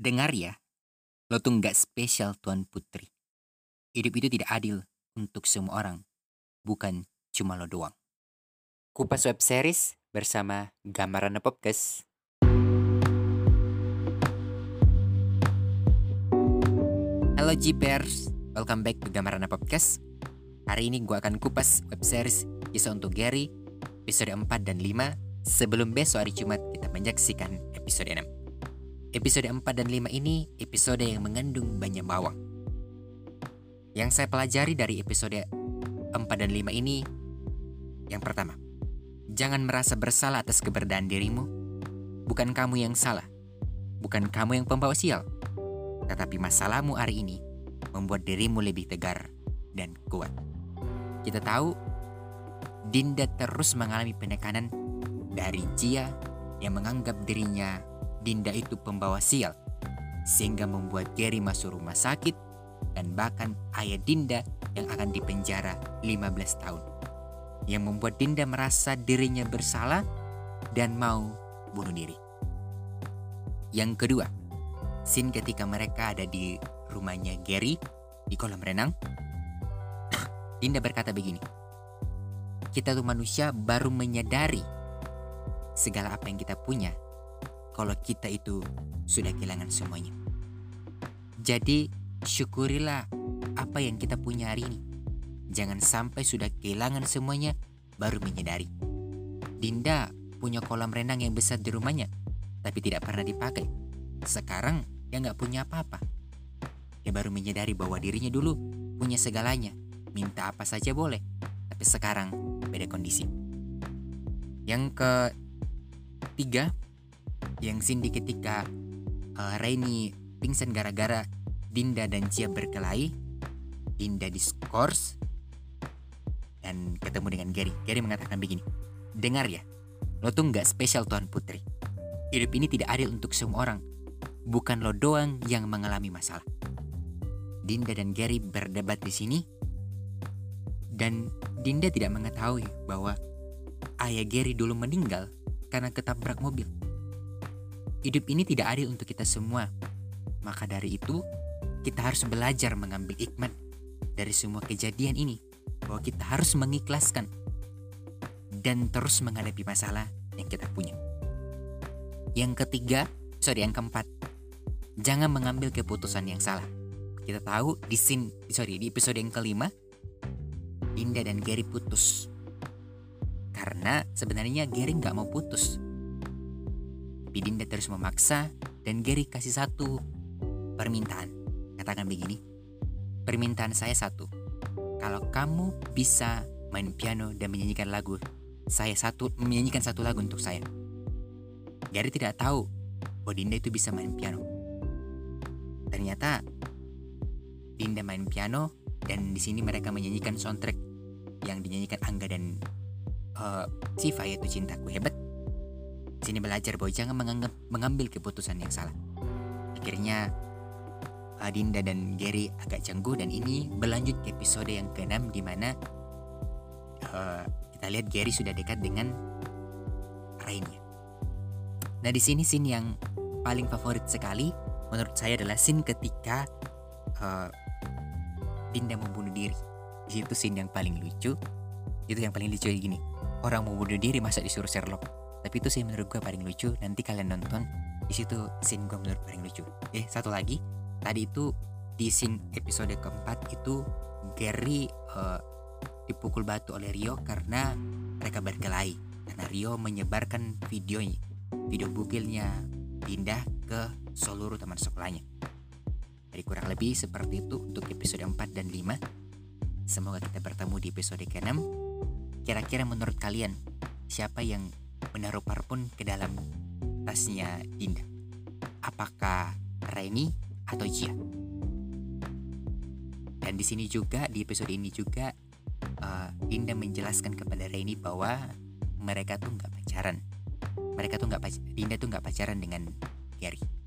Dengar ya, lo tuh nggak spesial Tuan Putri. Hidup itu tidak adil untuk semua orang, bukan cuma lo doang. Kupas Web Series bersama Gambaran Podcast. Halo Jeepers, welcome back to Gambaran Podcast. Hari ini gue akan kupas web series kisah untuk Gary episode 4 dan 5 sebelum besok hari Jumat kita menyaksikan episode 6. Episode 4 dan 5 ini episode yang mengandung banyak bawang. Yang saya pelajari dari episode 4 dan 5 ini yang pertama, jangan merasa bersalah atas keberadaan dirimu. Bukan kamu yang salah. Bukan kamu yang pembawa sial. Tetapi masalahmu hari ini membuat dirimu lebih tegar dan kuat. Kita tahu Dinda terus mengalami penekanan dari Jia yang menganggap dirinya Dinda itu pembawa sial, sehingga membuat Gary masuk rumah sakit dan bahkan ayah Dinda yang akan dipenjara 15 tahun. Yang membuat Dinda merasa dirinya bersalah dan mau bunuh diri. Yang kedua, scene ketika mereka ada di rumahnya Gary di kolam renang. Dinda berkata begini, kita tuh manusia baru menyadari segala apa yang kita punya kalau kita itu sudah kehilangan semuanya. Jadi, syukurilah apa yang kita punya hari ini. Jangan sampai sudah kehilangan semuanya baru menyadari. Dinda punya kolam renang yang besar di rumahnya, tapi tidak pernah dipakai. Sekarang dia nggak punya apa-apa. Dia baru menyadari bahwa dirinya dulu punya segalanya, minta apa saja boleh. Tapi sekarang beda kondisi. Yang ketiga, yang Cindy ketika uh, Rainy pingsan gara-gara Dinda dan Cia berkelahi Dinda diskors dan ketemu dengan Gary. Gary mengatakan begini dengar ya lo tuh nggak spesial Tuan Putri. Hidup ini tidak adil untuk semua orang. Bukan lo doang yang mengalami masalah. Dinda dan Gary berdebat di sini dan Dinda tidak mengetahui bahwa ayah Gary dulu meninggal karena ketabrak mobil. Hidup ini tidak adil untuk kita semua. Maka dari itu, kita harus belajar mengambil hikmat dari semua kejadian ini. Bahwa kita harus mengikhlaskan dan terus menghadapi masalah yang kita punya. Yang ketiga, sorry yang keempat, jangan mengambil keputusan yang salah. Kita tahu di scene, sorry di episode yang kelima, Dinda dan Gary putus. Karena sebenarnya Gary nggak mau putus, tapi Dinda terus memaksa dan Gary kasih satu permintaan. Katakan begini, permintaan saya satu. Kalau kamu bisa main piano dan menyanyikan lagu, saya satu menyanyikan satu lagu untuk saya. Gary tidak tahu bahwa Dinda itu bisa main piano. Ternyata Dinda main piano dan di sini mereka menyanyikan soundtrack yang dinyanyikan Angga dan uh, Siva yaitu Cintaku Hebat sini belajar bahwa jangan menganggap, mengambil keputusan yang salah. Akhirnya Adinda dan Gary agak cangguh dan ini berlanjut ke episode yang ke-6 di mana uh, kita lihat Gary sudah dekat dengan Rainy. Nah di sini scene yang paling favorit sekali menurut saya adalah scene ketika uh, Dinda membunuh diri. Di situ scene yang paling lucu. Itu yang paling lucu gini. Orang mau bunuh diri masa disuruh Sherlock tapi itu sih menurut gue paling lucu. Nanti kalian nonton di situ scene gue menurut paling lucu. Eh satu lagi. Tadi itu di scene episode keempat itu Gary uh, dipukul batu oleh Rio karena mereka berkelahi. Karena Rio menyebarkan videonya video bukilnya pindah ke seluruh teman sekolahnya. Jadi kurang lebih seperti itu untuk episode 4 dan 5 semoga kita bertemu di episode ke-6 kira-kira menurut kalian siapa yang menaruh parfum ke dalam tasnya Dinda. Apakah Reni atau Jia? Dan di sini juga di episode ini juga uh, Dinda menjelaskan kepada Reni bahwa mereka tuh nggak pacaran. Mereka tuh nggak Dinda tuh nggak pacaran dengan Gary.